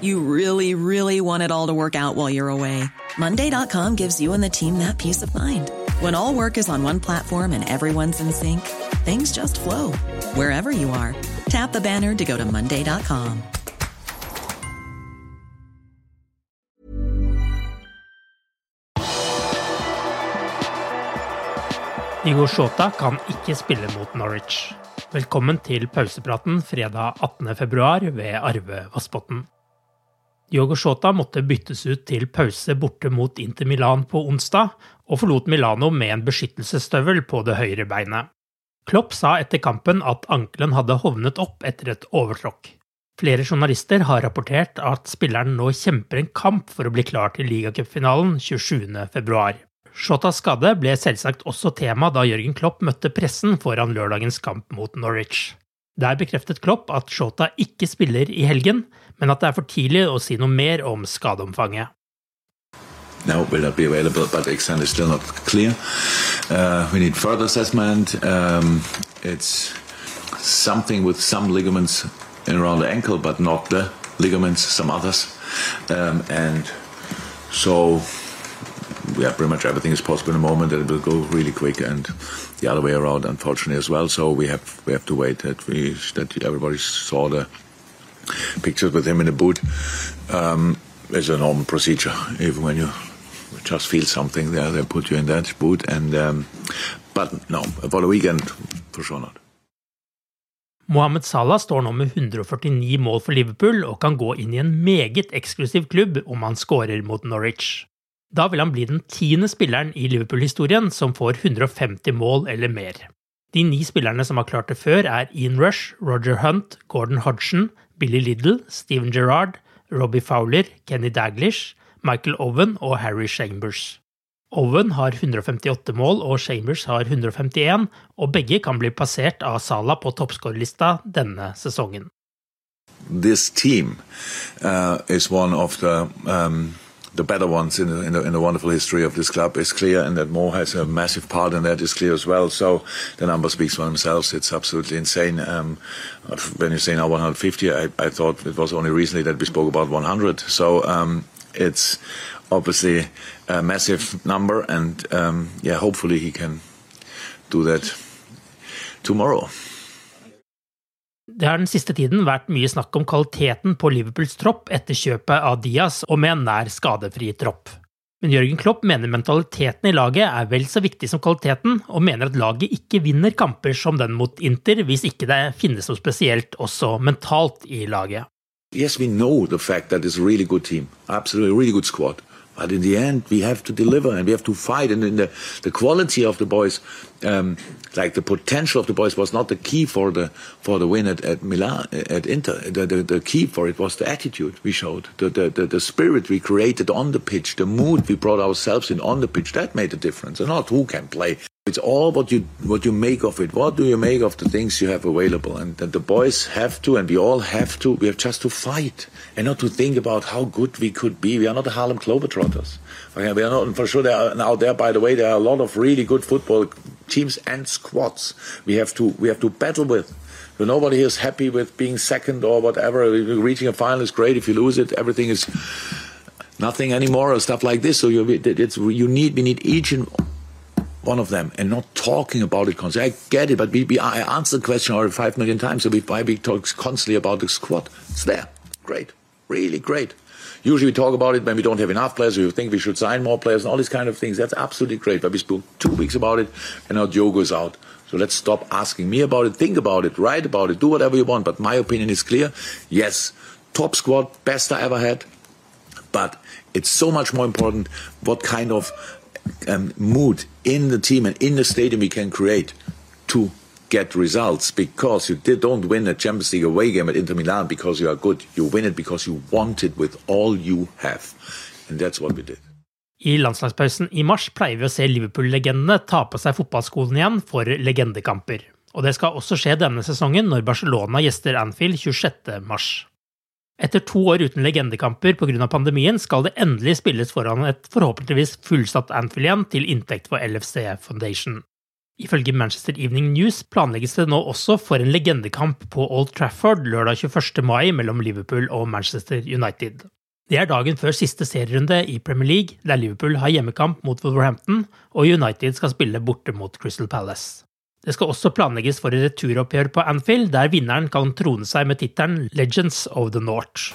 You really, really want it all to work out while you're away. Monday.com gives you and the team that peace of mind. When all work is on one platform and everyone's in sync, things just flow wherever you are. Tap the banner to go to Monday.com. Igor Shota kan ikke spille mot Norwich. Velkommen til pausepraten fredag 18.2 ved Arve Vassbotn. Diogo Shota måtte byttes ut til pause borte mot Inter Milan på onsdag, og forlot Milano med en beskyttelsesstøvel på det høyre beinet. Klopp sa etter kampen at ankelen hadde hovnet opp etter et overtråkk. Flere journalister har rapportert at spilleren nå kjemper en kamp for å bli klar til ligacupfinalen 27.2. Shotas skade ble selvsagt også tema da Jørgen Klopp møtte pressen foran lørdagens kamp mot Norwich. Der bekreftet Klopp at Shota ikke spiller i helgen, men at det er for tidlig å si noe mer om skadeomfanget. No, will not be available, but extent is still not clear. Uh, we need further assessment. Um, it's something with some ligaments around the ankle, but not the ligaments, some others. Um, and so yeah, pretty much everything is possible in a moment, and it will go really quick, and the other way around, unfortunately, as well. So we have we have to wait that we that everybody saw the pictures with him in the boot. Um, it's a normal procedure, even when you just feel something there, they put you in that boot, and um, but no, for the weekend, for sure not. Mohammed Salah står nå med 149 mål for Liverpool og kan gå inn i en meget eksklusiv klubb om han skårer mot Norwich. Da vil han bli den tiende spilleren i Liverpool-historien som får 150 mål eller mer. De ni spillerne som har klart det før, er Ian Rush, Roger Hunt, Gordon Hodgson, Billy Liddle, Steven Gerrard, Robbie Fowler, Kenny Daglish, Michael Owen og Harry Chambers. Owen har 158 mål og Chambers har 151, og begge kan bli passert av Salah på toppskårerlista denne sesongen. This team uh, is one of um the better ones in the, in the, in the wonderful history of this club is clear, and that Mo has a massive part in that is clear as well. So the number speaks for themselves. It's absolutely insane. Um, when you say now 150, I, I, thought it was only recently that we spoke about 100. So um, it's obviously a massive number, and um, yeah, hopefully he can do that tomorrow. Det har den siste tiden vært mye snakk om kvaliteten på Liverpools tropp etter kjøpet av Diaz og med en nær skadefri tropp. Men Jørgen Klopp mener mentaliteten i laget er vel så viktig som kvaliteten, og mener at laget ikke vinner kamper som den mot Inter hvis ikke det finnes noe spesielt også mentalt i laget. Yes, we know the fact that it's a really good team. Absolutely, a really squad. But in the end, we have to deliver and we have to fight. And in the, the quality of the boys, um, like the potential of the boys, was not the key for the for the win at, at Milan at Inter. The, the, the key for it was the attitude we showed, the, the, the the spirit we created on the pitch, the mood we brought ourselves in on the pitch. That made a difference. And not who can play. It's all what you what you make of it. What do you make of the things you have available? And, and the boys have to, and we all have to. We have just to fight and not to think about how good we could be. We are not the Harlem Globetrotters. Okay, we are not. For sure, there are out there. By the way, there are a lot of really good football teams and squads. We have to we have to battle with. So nobody is happy with being second or whatever. Reaching a final is great. If you lose it, everything is nothing anymore or stuff like this. So you, it's, you need we need each and one of them and not talking about it constantly. I get it, but we, we, I answered the question already five million times. So we, why we talk constantly about the squad? It's there. Great. Really great. Usually we talk about it when we don't have enough players, we think we should sign more players and all these kind of things. That's absolutely great. But we spoke two weeks about it and now Diogo is out. So let's stop asking me about it, think about it, write about it, do whatever you want. But my opinion is clear. Yes, top squad, best I ever had. But it's so much more important what kind of um, mood in the team and in the stadium we can create to get results because you did, don't win a Champions League away game at Inter Milan because you are good. You win it because you want it with all you have. And that's what we did. I landslagspausen i mars pleier vi å se Liverpool-legendene ta på seg fotballskolen igjen for legendekamper. Og det skal også skje denne sesongen når Barcelona gjester Anfield 26. Etter to år uten legendekamper pga. pandemien skal det endelig spilles foran et forhåpentligvis fullsatt Anfield igjen til inntekt for LFC Foundation. Ifølge Manchester Evening News planlegges det nå også for en legendekamp på Old Trafford lørdag 21. mai mellom Liverpool og Manchester United. Det er dagen før siste serierunde i Premier League, der Liverpool har hjemmekamp mot Wolverhampton og United skal spille borte mot Crystal Palace. Det skal også planlegges for et returoppgjør på Anfield, der vinneren kan trone seg med tittelen Legends of the North.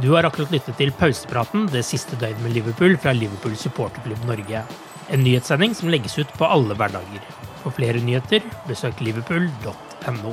Du har akkurat lyttet til pausepraten det siste døgnet med Liverpool fra Liverpool supporterklubb Norge. En nyhetssending som legges ut på alle hverdager. For flere nyheter, besøk liverpool.no.